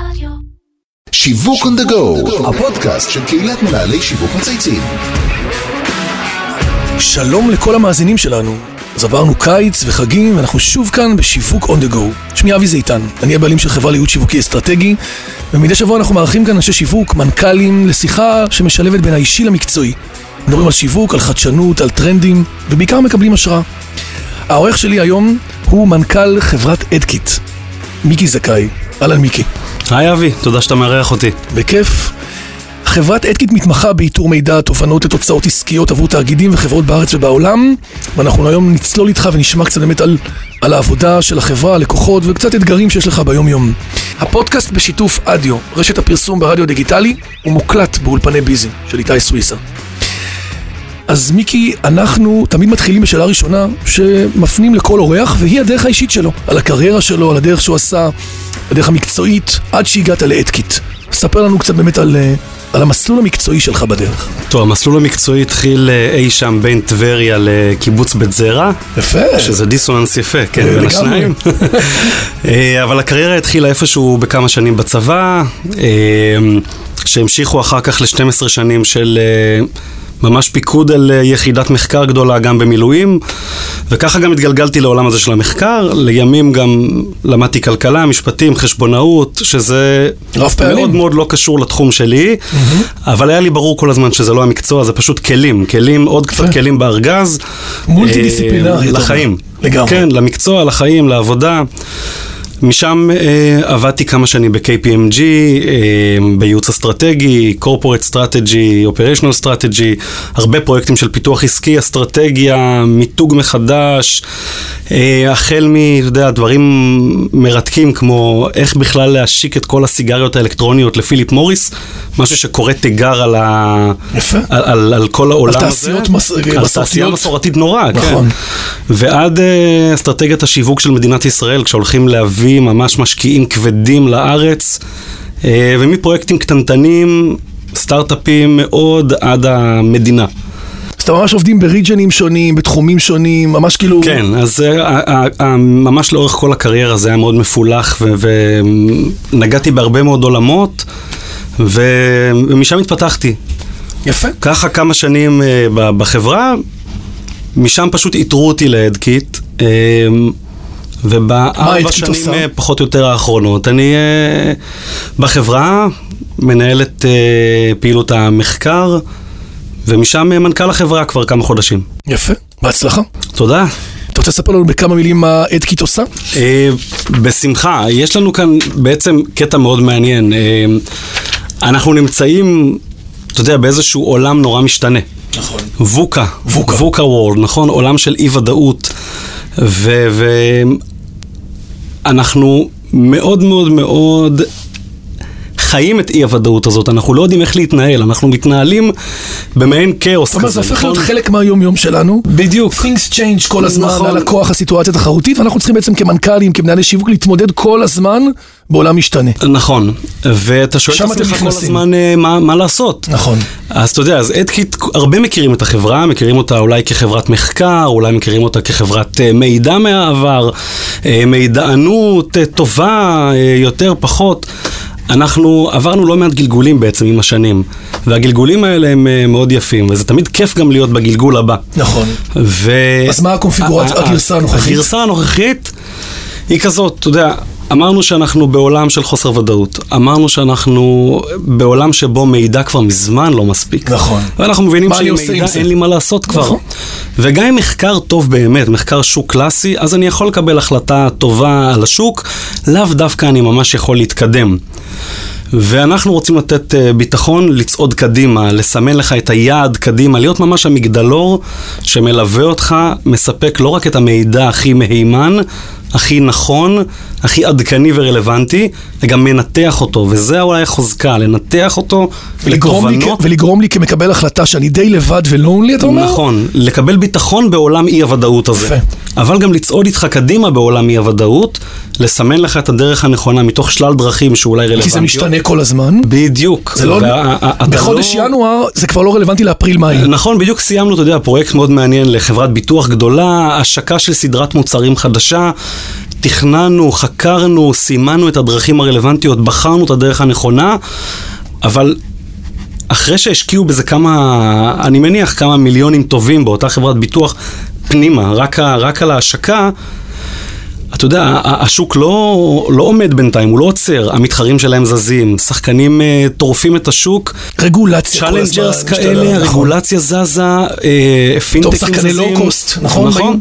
רדיו. שיווק on the go, הפודקאסט של קהילת מנהלי שיווק מצייצים. שלום לכל המאזינים שלנו. אז עברנו קיץ וחגים, ואנחנו שוב כאן בשיווק on the go. שמי אבי זיתן, אני הבעלים של חברה לייעוד שיווקי אסטרטגי, ומדי שבוע אנחנו מארחים כאן אנשי שיווק, מנכ"לים, לשיחה שמשלבת בין האישי למקצועי. מדברים על שיווק, על חדשנות, על טרנדים, ובעיקר מקבלים השראה. העורך שלי היום הוא מנכ"ל חברת אדקיט, מיקי זכאי. אהלן מיקי. היי אבי, תודה שאתה מארח אותי. בכיף. חברת אדקיט מתמחה באיתור מידע, תובנות לתוצאות עסקיות עבור תאגידים וחברות בארץ ובעולם ואנחנו היום נצלול איתך ונשמע קצת באמת על, על העבודה של החברה, הלקוחות וקצת אתגרים שיש לך ביום יום. הפודקאסט בשיתוף אדיו, רשת הפרסום ברדיו דיגיטלי, הוא מוקלט באולפני ביזי של איתי סוויסה. אז מיקי, אנחנו תמיד מתחילים בשאלה ראשונה שמפנים לכל אורח והיא הדרך האישית שלו, על הקריירה שלו, על הדרך שהוא עשה, הדרך המקצועית, עד שהגעת לאדקיט. ספר לנו קצת באמת על, אה, על המסלול המקצועי שלך בדרך. טוב, המסלול המקצועי התחיל אה, אי שם בין טבריה לקיבוץ בית זרע. יפה. שזה דיסוננס יפה, כן, בין. השניים. אה, אבל הקריירה התחילה איפשהו בכמה שנים בצבא, שהמשיכו אחר כך ל-12 שנים של... ממש פיקוד על אה, יחידת מחקר גדולה גם במילואים וככה גם התגלגלתי לעולם הזה של המחקר, לימים גם למדתי כלכלה, משפטים, חשבונאות, שזה רב פעלים. מאוד מאוד לא קשור לתחום שלי, אבל היה לי ברור כל הזמן שזה לא המקצוע, זה פשוט כלים, כלים, עוד קצת. כלים בארגז. מולטי-דיסציפלינרי, אה, אומר. לחיים. לגמרי. כן, למקצוע, לחיים, לעבודה. משם אה, עבדתי כמה שנים ב-KPMG, אה, בייעוץ אסטרטגי, corporate strategy, operational strategy, הרבה פרויקטים של פיתוח עסקי, אסטרטגיה, מיתוג מחדש, אה, החל מ, אתה יודע, דברים מרתקים כמו איך בכלל להשיק את כל הסיגריות האלקטרוניות לפיליפ מוריס, משהו שקורא תיגר על, ה... יפה. על, על, על כל העולם הזה. תעשיות מס- על תעשייה מסורתיות. מסורתית נורא, נכון. כן. ועד אה, אסטרטגיית השיווק של מדינת ישראל, כשהולכים להביא ממש משקיעים כבדים לארץ, אה, ומפרויקטים קטנטנים, סטארט-אפים מאוד, עד המדינה. אז אתם ממש עובדים בריג'נים שונים, בתחומים שונים, ממש כאילו... כן, אז ממש לאורך כל הקריירה זה היה מאוד מפולח, ונגעתי בהרבה מאוד עולמות, ומשם התפתחתי. יפה. ככה כמה שנים אה, בחברה, משם פשוט איתרו אותי לאדקיט. ובארבע שנים עושה? אה, פחות או יותר האחרונות, אני אה, בחברה, מנהל את אה, פעילות המחקר, ומשם אה, מנכ"ל החברה כבר כמה חודשים. יפה. בהצלחה. תודה. אתה רוצה לספר לנו בכמה מילים מה אדקיט עושה? אה, בשמחה. יש לנו כאן בעצם קטע מאוד מעניין. אה, אנחנו נמצאים, אתה יודע, באיזשהו עולם נורא משתנה. נכון. ווקה, ווקה. ווקה וורלד, נכון? עולם של אי ודאות. ואנחנו מאוד מאוד מאוד חיים את אי הוודאות הזאת, אנחנו לא יודעים איך להתנהל, אנחנו מתנהלים במעין כאוס זאת אומרת, זה כזה, הופך להיות נכון? חלק מהיום-יום שלנו. בדיוק. things change כל הזמן, נכון. הלקוח, הסיטואציה התחרותית, ואנחנו צריכים בעצם כמנכ"לים, כמנהלי שיווק, להתמודד כל הזמן בעולם משתנה. נכון, ואתה שואל את עצמך כל. הזמן אה, מה, מה לעשות. נכון. אז אתה יודע, אז אדקיט, הרבה מכירים את החברה, מכירים אותה אולי כחברת מחקר, אולי מכירים אותה כחברת אה, מידע מהעבר, מידענות אה, טובה, אה, יותר, פחות. אנחנו עברנו לא מעט גלגולים בעצם עם השנים, והגלגולים האלה הם אה, מאוד יפים, וזה תמיד כיף גם להיות בגלגול הבא. נכון. ו... אז מה הקונפיגורציה- הגרסה הנוכחית? הגרסה הנוכחית היא כזאת, אתה יודע, אמרנו שאנחנו בעולם של חוסר ודאות. אמרנו שאנחנו בעולם שבו מידע כבר מזמן לא מספיק. נכון. ואנחנו מבינים שעם מידע? אין לי מה לעשות כבר. נכון. וגם אם מחקר טוב באמת, מחקר שוק קלאסי, אז אני יכול לקבל החלטה טובה על השוק, לאו דווקא אני ממש יכול להתקדם. ואנחנו רוצים לתת אה, ביטחון, לצעוד קדימה, לסמן לך את היעד קדימה, להיות ממש המגדלור שמלווה אותך, מספק לא רק את המידע הכי מהימן, הכי נכון, הכי עדכני ורלוונטי, וגם מנתח אותו, וזה אולי החוזקה, לנתח אותו ולגרום לי, לתובנות. כ- ולגרום לי כמקבל החלטה שאני די לבד ולונלי, אתה אומר? נכון, לקבל ביטחון בעולם אי הוודאות הזה. יפה. אבל גם לצעוד איתך קדימה בעולם אי הוודאות, לסמן לך את הדרך הנכונה מתוך שלל דרכים שאולי רלוונטיות. כי זה משתנה כל הזמן. בדיוק. זה לא... וה- בחודש לא- ינואר זה כבר לא רלוונטי לאפריל-מאי. נכון, בדיוק סיימנו, אתה יודע, פרויקט מאוד מעניין לחברת ביטוח גדולה, השקה של סדרת מוצרים חדשה. תכננו, חקרנו, סימנו את הדרכים הרלוונטיות, בחרנו את הדרך הנכונה, אבל אחרי שהשקיעו בזה כמה, אני מניח כמה מיליונים טובים באותה חברת ביטוח פנימה, רק, רק על ההשקה, אתה יודע, השוק לא, לא עומד בינתיים, הוא לא עוצר, המתחרים שלהם זזים, שחקנים uh, טורפים את השוק, רגולציה כל הזמן. challengers כאלה, נכון. הרגולציה זזה, אה, פינטקים זזים. שחקני לואו-קוסט, נכון, נכון.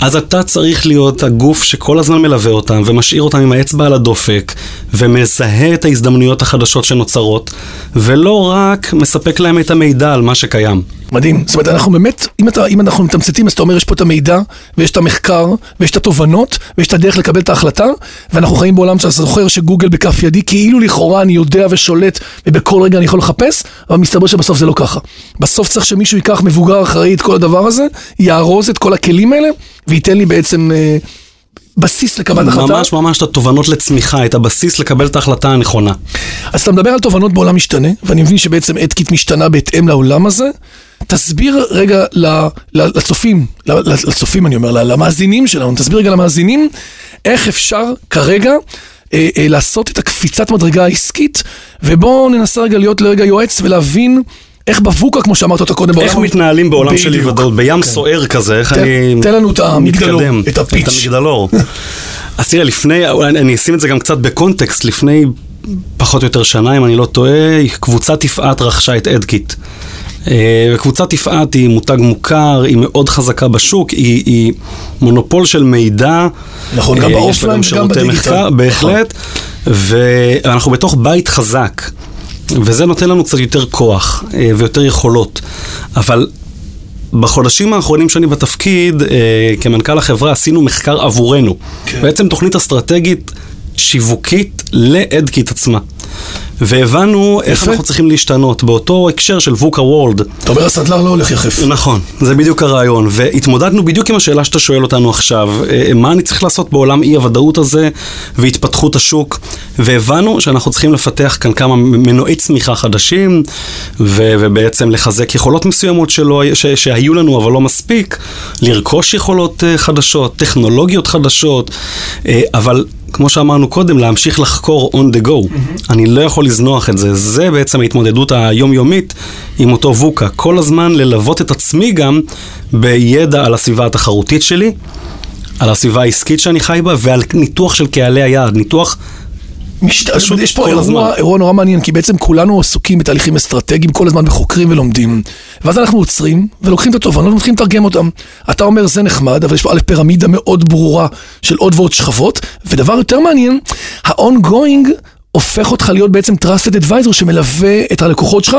אז אתה צריך להיות הגוף שכל הזמן מלווה אותם ומשאיר אותם עם האצבע על הדופק ומזהה את ההזדמנויות החדשות שנוצרות ולא רק מספק להם את המידע על מה שקיים. מדהים. זאת אומרת, אנחנו באמת, אם, אתה, אם אנחנו מתמצתים, אז אתה אומר, יש פה את המידע, ויש את המחקר, ויש את התובנות, ויש את הדרך לקבל את ההחלטה, ואנחנו חיים בעולם שאתה זוכר שגוגל בכף ידי, כאילו לכאורה אני יודע ושולט, ובכל רגע אני יכול לחפש, אבל מסתבר שבסוף זה לא ככה. בסוף צריך שמישהו ייקח מבוגר אחראי את כל הדבר הזה, יארוז את כל הכלים האלה, וייתן לי בעצם אה, בסיס לקבלת החלטה. ממש ממש את התובנות לצמיחה, את הבסיס לקבל את ההחלטה הנכונה. אז אתה מדבר על תובנות בעולם משתנה, ואני מבין שבעצם אדקיט משתנה בהתאם לעולם הזה. תסביר רגע לצופים, לצופים אני אומר, למאזינים שלנו, תסביר רגע למאזינים איך אפשר כרגע אה, אה, לעשות את הקפיצת מדרגה העסקית, ובואו ננסה רגע להיות לרגע יועץ ולהבין איך בבוקה, כמו שאמרת אותה קודם, איך בעולם- מתנהלים בעולם של בדיוק. אי-ודאות, בים כן. סוער כזה, איך אני תן לנו את המגדלור, את הפיץ'. את המגדלור. אז תראה, לפני, אני אני אשים את זה גם קצת בקונטקסט, לפני פחות או יותר שנה, אם אני לא טועה, קבוצת יפעת רכשה את אדקיט. אה, וקבוצת יפעת היא מותג מוכר, היא מאוד חזקה בשוק, היא, היא מונופול של מידע. נכון, גם אה, באופליין וגם שירותי בדיגיטל. מחקר, נכון. בהחלט. ואנחנו בתוך בית חזק, וזה נותן לנו קצת יותר כוח אה, ויותר יכולות. אבל בחודשים האחרונים שאני בתפקיד, אה, כמנכ"ל החברה, עשינו מחקר עבורנו. כן. בעצם תוכנית אסטרטגית שיווקית לאדקיט עצמה. והבנו איך. אנחנו צריכים להשתנות באותו הקשר של ווקה וורלד. אתה אומר, הסנדלר לא הולך יחף. נכון, זה בדיוק הרעיון. והתמודדנו בדיוק עם השאלה שאתה שואל אותנו עכשיו, אה, מה אני צריך לעשות בעולם אי-הוודאות הזה והתפתחות השוק, והבנו שאנחנו צריכים לפתח כאן כמה מנועי צמיחה חדשים, ו- ובעצם לחזק יכולות מסוימות שלא, ש- שהיו לנו אבל לא מספיק, לרכוש יכולות אה, חדשות, טכנולוגיות חדשות, אה, אבל... כמו שאמרנו קודם, להמשיך לחקור on the go. אני לא יכול לזנוח את זה. זה בעצם ההתמודדות היומיומית עם אותו ווקה. כל הזמן ללוות את עצמי גם בידע על הסביבה התחרותית שלי, על הסביבה העסקית שאני חי בה, ועל ניתוח של קהלי היעד. ניתוח משת... פשוט יש פה כל אירוע, הזמן. אירוע נורא מעניין, כי בעצם כולנו עסוקים בתהליכים אסטרטגיים כל הזמן וחוקרים ולומדים. ואז אנחנו עוצרים ולוקחים את התובנות ומתחילים לתרגם אותם. אתה אומר זה נחמד, אבל יש פה א' פירמידה מאוד ברורה של עוד ועוד שכבות, ודבר יותר מעניין, ה-ongoing הופך אותך להיות בעצם trusted advisor שמלווה את הלקוחות שלך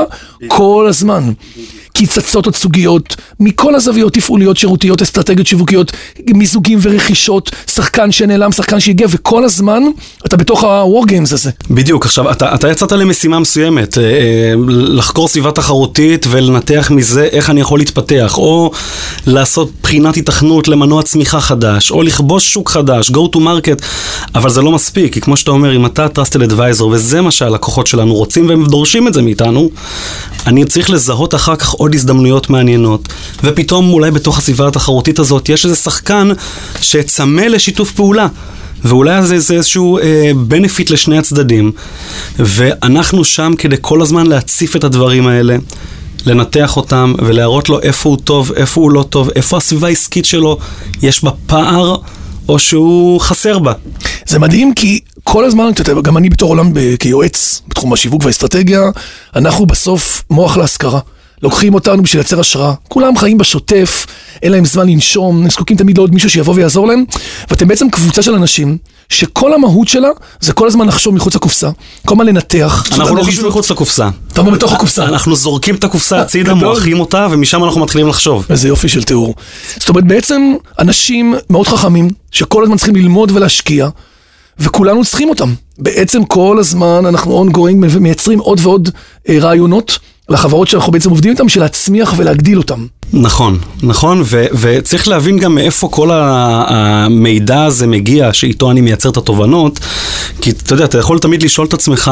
כל הזמן. כי צצות עוד סוגיות מכל הזוויות, תפעוליות, שירותיות, אסטרטגיות, שיווקיות, מיזוגים ורכישות, שחקן שנעלם, שחקן שהגיע, וכל הזמן אתה בתוך ה-war games הזה. בדיוק, עכשיו, אתה, אתה יצאת למשימה מסוימת, אה, אה, לחקור סביבה תחרותית ולנתח מזה איך אני יכול להתפתח, או לעשות בחינת התכנות למנוע צמיחה חדש, או לכבוש שוק חדש, go to market, אבל זה לא מספיק, כי כמו שאתה אומר, אם אתה trusted advisor, וזה מה שהלקוחות שלנו רוצים והם דורשים את זה מאיתנו, אני צריך לזהות אחר כך עוד הזדמנויות מעניינות, ופתאום אולי בתוך הסביבה התחרותית הזאת יש איזה שחקן שצמא לשיתוף פעולה. ואולי זה, זה איזשהו אה, benefit לשני הצדדים, ואנחנו שם כדי כל הזמן להציף את הדברים האלה, לנתח אותם ולהראות לו איפה הוא טוב, איפה הוא לא טוב, איפה הסביבה העסקית שלו, יש בה פער או שהוא חסר בה. זה מדהים כי כל הזמן, אתה יודע, גם אני בתור עולם כיועץ בתחום השיווק והאסטרטגיה, אנחנו בסוף מוח להשכרה. לוקחים אותנו בשביל לייצר השראה. כולם חיים בשוטף, אין להם זמן לנשום, הם זקוקים תמיד לעוד מישהו שיבוא ויעזור להם, ואתם בעצם קבוצה של אנשים שכל המהות שלה זה כל הזמן לחשוב מחוץ לקופסה, כל הזמן לנתח. אנחנו לא חושבים מחוץ לקופסה. אתה אומר בתוך הקופסה. אנחנו זורקים את הקופסה הצידה. מועכים אותה, ומשם אנחנו מתחילים לחשוב. איזה יופי של תיאור. זאת אומרת, בעצם אנשים מאוד חכמים, שכל הזמן צריכים ללמוד ולהשקיע, וכולנו צריכים אותם. בעצם כל הזמן אנחנו ongoing ומייצרים עוד ועוד אה, רעיונות לחברות שאנחנו בעצם עובדים איתן, בשביל להצמיח ולהגדיל אותם. נכון, נכון, ו- וצריך להבין גם מאיפה כל המידע הזה מגיע, שאיתו אני מייצר את התובנות, כי אתה יודע, אתה יכול תמיד לשאול את עצמך,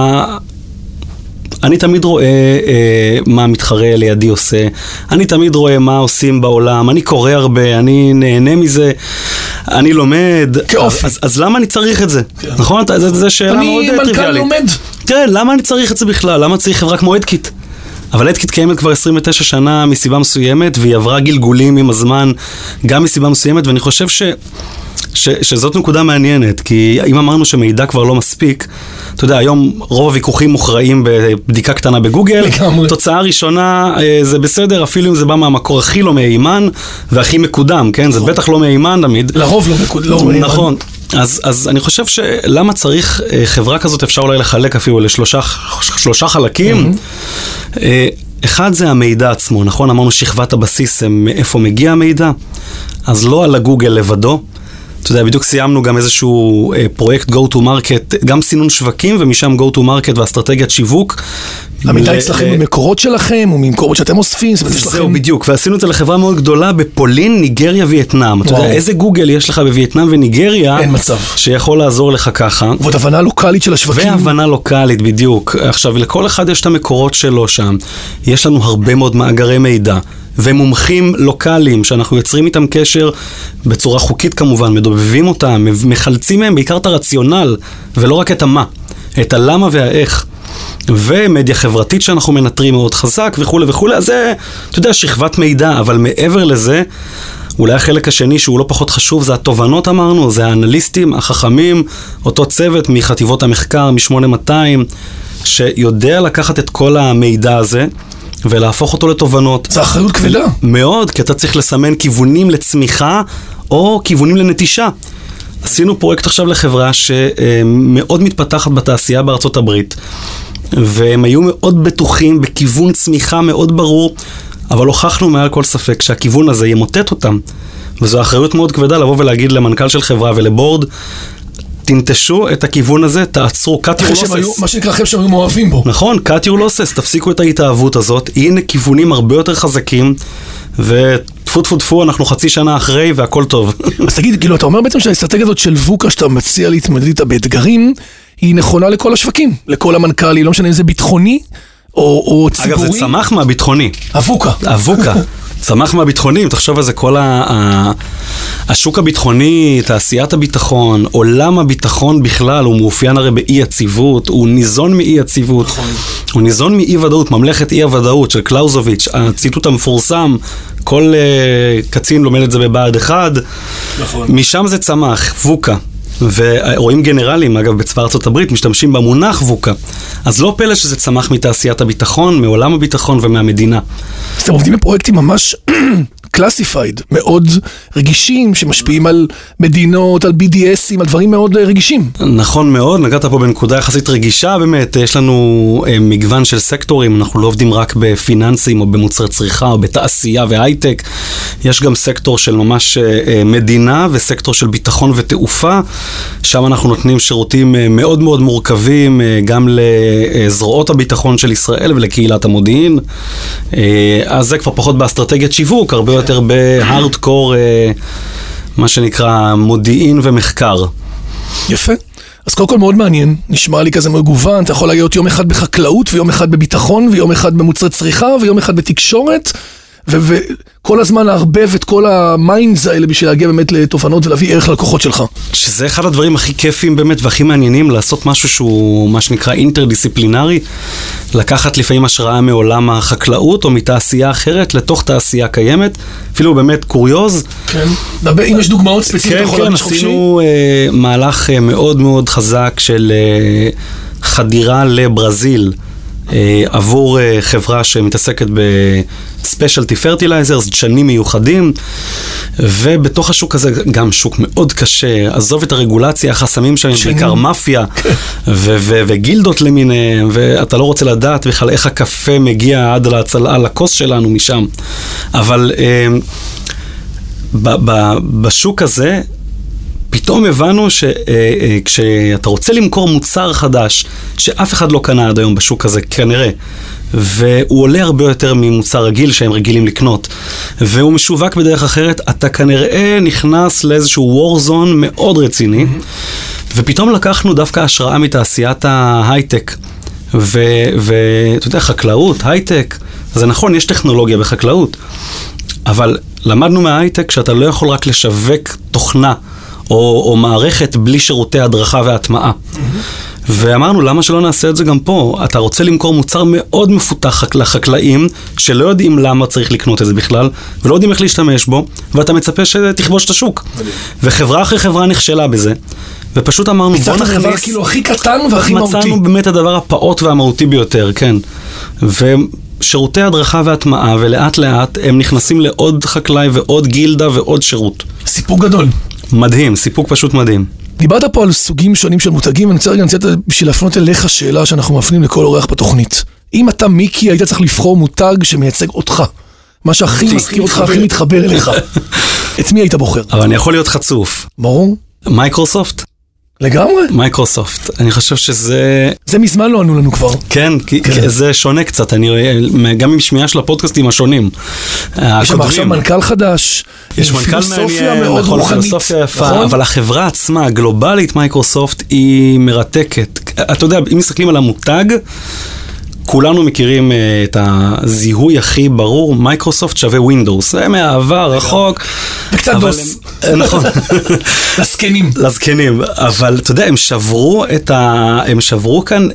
אני תמיד רואה אה, מה המתחרה לידי עושה, אני תמיד רואה מה עושים בעולם, אני קורא הרבה, אני נהנה מזה, אני לומד, כאופי. אז, אז למה אני צריך את זה? נכון? אתה- זה, זה שאלה מאוד אני אה, מנכ"ל טריוויאלית. לומד. כן, למה אני צריך את זה בכלל? למה צריך חברה כמו אדקיט? אבל אדקיט קיימת כבר 29 שנה מסיבה מסוימת, והיא עברה גלגולים עם הזמן גם מסיבה מסוימת, ואני חושב ש... ש, שזאת נקודה מעניינת, כי אם אמרנו שמידע כבר לא מספיק, אתה יודע, היום רוב הוויכוחים מוכרעים בבדיקה קטנה בגוגל, לגמרי. תוצאה ראשונה אה, זה בסדר, אפילו אם זה בא מהמקור הכי לא מהימן והכי מקודם, כן? זה בטח לא מהימן תמיד. לרוב לא מקוד... לא נכון. אז, אז אני חושב שלמה צריך אה, חברה כזאת, אפשר אולי לחלק אפילו לשלושה שלושה חלקים. אה, אחד זה המידע עצמו, נכון? אמרנו שכבת הבסיס, מאיפה מגיע המידע? אז לא על הגוגל לבדו. אתה יודע, בדיוק סיימנו גם איזשהו אה, פרויקט Go to Market, גם סינון שווקים ומשם Go to Market ואסטרטגיית שיווק. המידע אצלכם ממקורות שלכם, או ממקורות שאתם אוספים, זאת אומרת, יש זהו, לכם... בדיוק, ועשינו את זה לחברה מאוד גדולה בפולין, ניגריה, וייטנאם. אתה יודע. איזה גוגל יש לך בווייטנאם וניגריה, אין מצב. שיכול לעזור לך ככה. ועוד הבנה לוקאלית של השווקים. והבנה לוקאלית, בדיוק. עכשיו, לכל אחד יש את המקורות שלו שם. יש לנו הרבה מאוד מאגרי מידע. ומומחים לוקאליים, שאנחנו יוצרים איתם קשר בצורה חוקית כמובן, מדובבים אותם, מחלצים מהם בעיקר את הרציונל, ולא רק את המה, את הלמה והאיך. ומדיה חברתית שאנחנו מנטרים מאוד חזק וכולי וכולי, אז זה, אתה יודע, שכבת מידע, אבל מעבר לזה, אולי החלק השני שהוא לא פחות חשוב זה התובנות אמרנו, זה האנליסטים החכמים, אותו צוות מחטיבות המחקר, מ-8200, שיודע לקחת את כל המידע הזה ולהפוך אותו לתובנות. זו אחריות כבדה. מאוד, כי אתה צריך לסמן כיוונים לצמיחה או כיוונים לנטישה. עשינו פרויקט עכשיו לחברה שמאוד מתפתחת בתעשייה בארצות הברית, והם היו מאוד בטוחים בכיוון צמיחה מאוד ברור, אבל הוכחנו מעל כל ספק שהכיוון הזה ימוטט אותם. וזו אחריות מאוד כבדה לבוא ולהגיד למנכ"ל של חברה ולבורד, תנטשו את הכיוון הזה, תעצרו, cut your losses. מה שנקרא, אחרי שהם היו מאוהבים בו. נכון, cut your losses, תפסיקו את ההתאהבות הזאת, הנה כיוונים הרבה יותר חזקים, וטפו טפו טפו, אנחנו חצי שנה אחרי והכל טוב. אז תגיד, כאילו, אתה אומר בעצם שהאסטרטגיה הזאת של ווקה, שאתה מציע להתמודד איתה באתגרים, היא נכונה לכל השווקים, לכל המנכ"לים, לא משנה אם זה ביטחוני או, או ציבורי. אגב, זה צמח מהביטחוני, אבוקה. אבוקה. צמח מהביטחוני, אם תחשוב על זה, כל ה- ה- השוק הביטחוני, תעשיית הביטחון, עולם הביטחון בכלל, הוא מאופיין הרי באי יציבות, הוא ניזון מאי יציבות, הוא ניזון מאי ודאות, ממלכת אי הוודאות של קלאוזוביץ', הציטוט המפורסם, כל uh, קצין לומד את זה בבה"ד 1, נכון. משם זה צמח, VUCA. ורואים גנרלים, אגב, בצבא ארצות הברית, משתמשים במונח VUCA. אז לא פלא שזה צמח מתעשיית הביטחון, מעולם הביטחון ומהמדינה. אז אתם עובדים בפרויקטים ממש classified, מאוד רגישים, שמשפיעים על מדינות, על BDS ים, על דברים מאוד אה, רגישים. נכון מאוד, נגעת פה בנקודה יחסית רגישה באמת, יש לנו אה, מגוון של סקטורים, אנחנו לא עובדים רק בפיננסים או במוצרי צריכה או בתעשייה והייטק, יש גם סקטור של ממש אה, מדינה וסקטור של ביטחון ותעופה, שם אנחנו נותנים שירותים מאוד מאוד מורכבים גם לזרועות הביטחון של ישראל ולקהילת המודיעין, אז זה כבר פחות באסטרטגיית שיווק, הרבה יותר בהארדקור, אה, מה שנקרא מודיעין ומחקר. יפה. אז קודם כל מאוד מעניין, נשמע לי כזה מגוון, אתה יכול להיות יום אחד בחקלאות, ויום אחד בביטחון, ויום אחד במוצרי צריכה, ויום אחד בתקשורת, וכל הזמן לערבב את כל ה minds האלה בשביל להגיע באמת לתובנות ולהביא ערך ללקוחות שלך. שזה אחד הדברים הכי כיפים באמת והכי מעניינים, לעשות משהו שהוא מה שנקרא אינטרדיסציפלינרי, לקחת לפעמים השראה מעולם החקלאות או מתעשייה אחרת לתוך תעשייה קיימת, אפילו באמת קוריוז. כן. דבר, אם יש דוגמאות ספציפיות, אתה כן, כן. עשינו אה, מהלך אה, מאוד מאוד חזק של אה, חדירה לברזיל. אה, עבור אה, חברה שמתעסקת ב specialty fertilizers, דשנים מיוחדים, ובתוך השוק הזה גם שוק מאוד קשה, עזוב את הרגולציה, החסמים שם. בעיקר מאפיה וגילדות למיניהם, ואתה לא רוצה לדעת בכלל איך הקפה מגיע עד לכוס שלנו משם. אבל אה, בשוק הזה, פתאום הבנו שכשאתה רוצה למכור מוצר חדש, שאף אחד לא קנה עד היום בשוק הזה, כנראה, והוא עולה הרבה יותר ממוצר רגיל שהם רגילים לקנות, והוא משווק בדרך אחרת, אתה כנראה נכנס לאיזשהו war zone מאוד רציני, ופתאום לקחנו דווקא השראה מתעשיית ההייטק. ואתה יודע, חקלאות, הייטק, זה נכון, יש טכנולוגיה בחקלאות, אבל למדנו מההייטק שאתה לא יכול רק לשווק תוכנה או, או מערכת בלי שירותי הדרכה והטמעה. ואמרנו, למה שלא נעשה את זה גם פה? אתה רוצה למכור מוצר מאוד מפותח לחקלאים, שלא יודעים למה צריך לקנות את זה בכלל, ולא יודעים איך להשתמש בו, ואתה מצפה שתכבוש את השוק. וחברה אחרי חברה נכשלה בזה. ופשוט אמרנו, בוא נכניס... הדבר כאילו הכי קטן והכי מהותי. מצאנו באמת הדבר הפעוט והמהותי ביותר, כן. ושירותי הדרכה והטמעה, ולאט לאט הם נכנסים לעוד חקלאי ועוד גילדה ועוד שירות. סיפור גדול. מדהים, סיפוק פשוט מדהים. דיברת פה על סוגים שונים של מותגים, ואני רוצה רגע לנצל את זה בשביל להפנות אליך שאלה שאנחנו מפנים לכל אורח בתוכנית. אם אתה מיקי, היית צריך לבחור מותג שמייצג אותך. מה שהכי מזכיר אותך, הכי מתחבר אליך. את מי היית בוחר? אבל אני יכול להיות חצוף. ברור? מייקרוסופט? לגמרי. מייקרוסופט. אני חושב שזה... זה מזמן לא ענו לנו כבר. כן, כי כן. זה שונה קצת, אני גם עם שמיעה של הפודקאסטים השונים. יש שם עכשיו. מנכ"ל חדש. יש מנכ"ל מעניין, מאוד נכון, רוחנית. פילוסופיה יפה, נכון? אבל החברה עצמה, הגלובלית מייקרוסופט, היא מרתקת. אתה יודע, אם מסתכלים על המותג, כולנו מכירים אה, את הזיהוי הכי ברור, מייקרוסופט שווה ווינדוס. זה מהעבר, רחוק. וקצת דוס. הם- נכון. לזקנים. לזקנים, אבל אתה יודע, הם שברו את ה... הם שברו כאן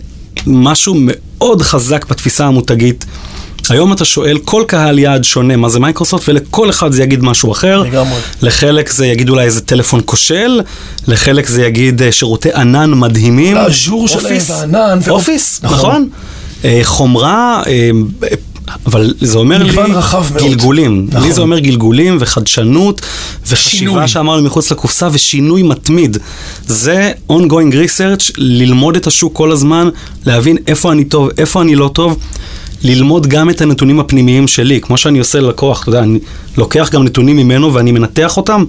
משהו מאוד חזק בתפיסה המותגית. היום אתה שואל כל קהל יעד שונה מה זה מייקרוסופט, ולכל אחד זה יגיד משהו אחר. לגמרי. לחלק זה יגיד אולי איזה טלפון כושל, לחלק זה יגיד אה, שירותי ענן מדהימים. האז'ור שלהם אופיס. והענן. ו- אופיס, נכון. נכון. אה, חומרה, אה, אבל זה אומר לי... גלגולים. נכון. לי זה אומר גלגולים וחדשנות, וחשיבה. שאמרנו מחוץ לקופסה, ושינוי מתמיד. זה ongoing research, ללמוד את השוק כל הזמן, להבין איפה אני טוב, איפה אני לא טוב. ללמוד גם את הנתונים הפנימיים שלי, כמו שאני עושה ללקוח, אתה יודע, אני לוקח גם נתונים ממנו ואני מנתח אותם,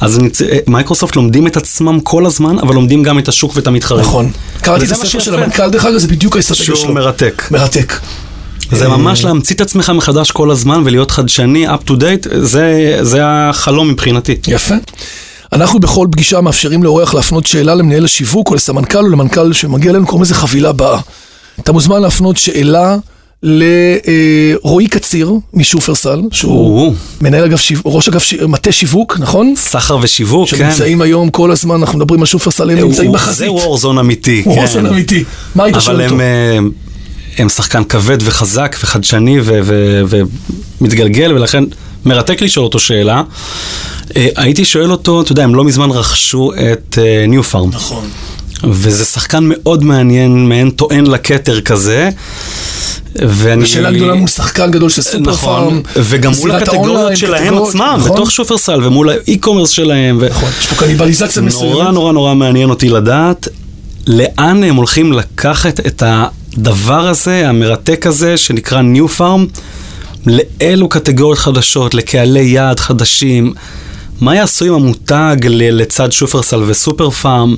אז אני, צ- מייקרוסופט לומדים את עצמם כל הזמן, אבל לומדים גם את השוק ואת המתחרים. נכון. קראתי את הספר של. המנכ"ל, דרך אגב, זה בדיוק האסטרטגיה שהוא שלו. מרתק. מרתק. זה אה, ממש להמציא את עצמך מחדש כל הזמן ולהיות חדשני, up to date, זה, זה החלום מבחינתי. יפה. אנחנו בכל פגישה מאפשרים לאורח להפנות שאלה למנהל השיווק או לסמנכ"ל או למנכ"ל שמגיע אלינו, קוראים לזה חבילה באה. אתה מוזמן להפנות שאלה לרועי קציר משופרסל, שהוא או, מנהל אגף שיווק, ראש אגף ש- מטה שיווק, נכון? סחר ושיווק, כן. שנמצאים היום כל הזמן, אנחנו מדברים על שופרסל, הם נמצאים בחזית. זה וורזון אמיתי, הוא כן. אמיתי. מה היית אבל שואל אותו? הם, אה, הם שחקן כבד וחזק וחדשני ומתגלגל, ולכן מרתק לשאול אותו שאלה. אה, הייתי שואל אותו, אתה יודע, הם לא מזמן רכשו את ניו פארם. נכון. וזה שחקן מאוד מעניין, מעין טוען לכתר כזה. ואני... שאלה גדולה מול שחקן גדול של סופר נכון, פארם. וגם מול הקטגוריות שלהם קטגוריות, עצמם, נכון? בתוך שופרסל ומול האי-קומרס שלהם. ו- נכון, יש פה קניבליזציה מסוימת. נורא נורא נורא מעניין אותי לדעת לאן הם הולכים לקחת את הדבר הזה, המרתק הזה, שנקרא New Farm, לאילו קטגוריות חדשות, לקהלי יעד חדשים. מה יעשו עם המותג לצד שופרסל וסופר פארם?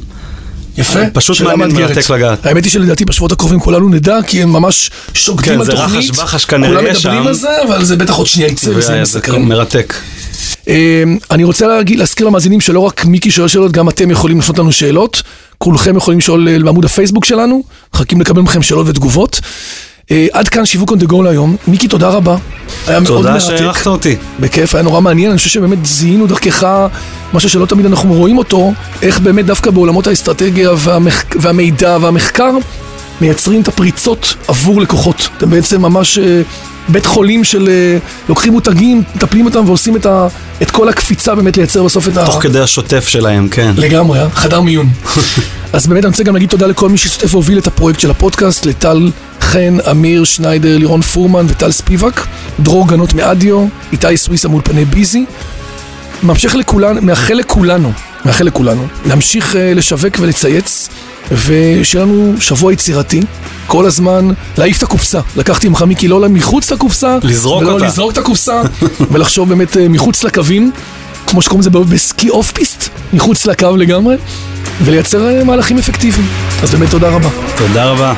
יפה, פשוט מעניין. מרתק לגעת. האמת היא שלדעתי בשבועות הקרובים כולנו נדע, כי הם ממש שוקדים כן, על זה תוכנית. רחש בחש כנראה כולם מדברים שם. על זה, אבל זה בטח עוד שנייה יצא, וזה מסקרן. מרתק. אה, אני רוצה להגיד, להזכיר למאזינים שלא רק מיקי שואל שאלות, גם אתם יכולים לפנות לנו שאלות. כולכם יכולים לשאול אה, בעמוד הפייסבוק שלנו, מחכים לקבל מכם שאלות ותגובות. אה, עד כאן שיווק on the go להיום. מיקי, תודה רבה. היה מאוד תודה מרתק. שהערכת אותי. בכיף, היה נורא מעניין, אני חושב שבאמת זיהינו דרכך משהו שלא תמיד אנחנו רואים אותו, איך באמת דווקא בעולמות האסטרטגיה והמח... והמידע והמחקר מייצרים את הפריצות עבור לקוחות. אתם בעצם ממש אה, בית חולים של אה, לוקחים מותגים, מטפלים אותם ועושים את, ה... את כל הקפיצה באמת לייצר בסוף את ה... תוך כדי השוטף שלהם, כן. לגמרי? חדר מיון. אז באמת אני רוצה גם להגיד תודה לכל מי שהשתתף והוביל את הפרויקט של הפודקאסט, לטל חן, אמיר שניידר, לירון פורמן וטל ספיבק, דרור גנות מאדיו, איתי סוויסה מאולפני ביזי. ממשיך לכולנו, מאחל לכולנו, מאחל לכולנו, להמשיך אה, לשווק ולצייץ, ושיהיה לנו שבוע יצירתי, כל הזמן להעיף את הקופסה. לקחתי ממך מיקי לא מחוץ לקופסה, לזרוק ולא אותה. לזרוק את הקופסה, ולחשוב באמת אה, מחוץ לקווים, כמו שקוראים לזה בסקי אוף פיסט, מחוץ לקו לגמרי, ולייצר אה, מהלכים אפקטיביים. אז באמת תודה רבה. תודה רבה.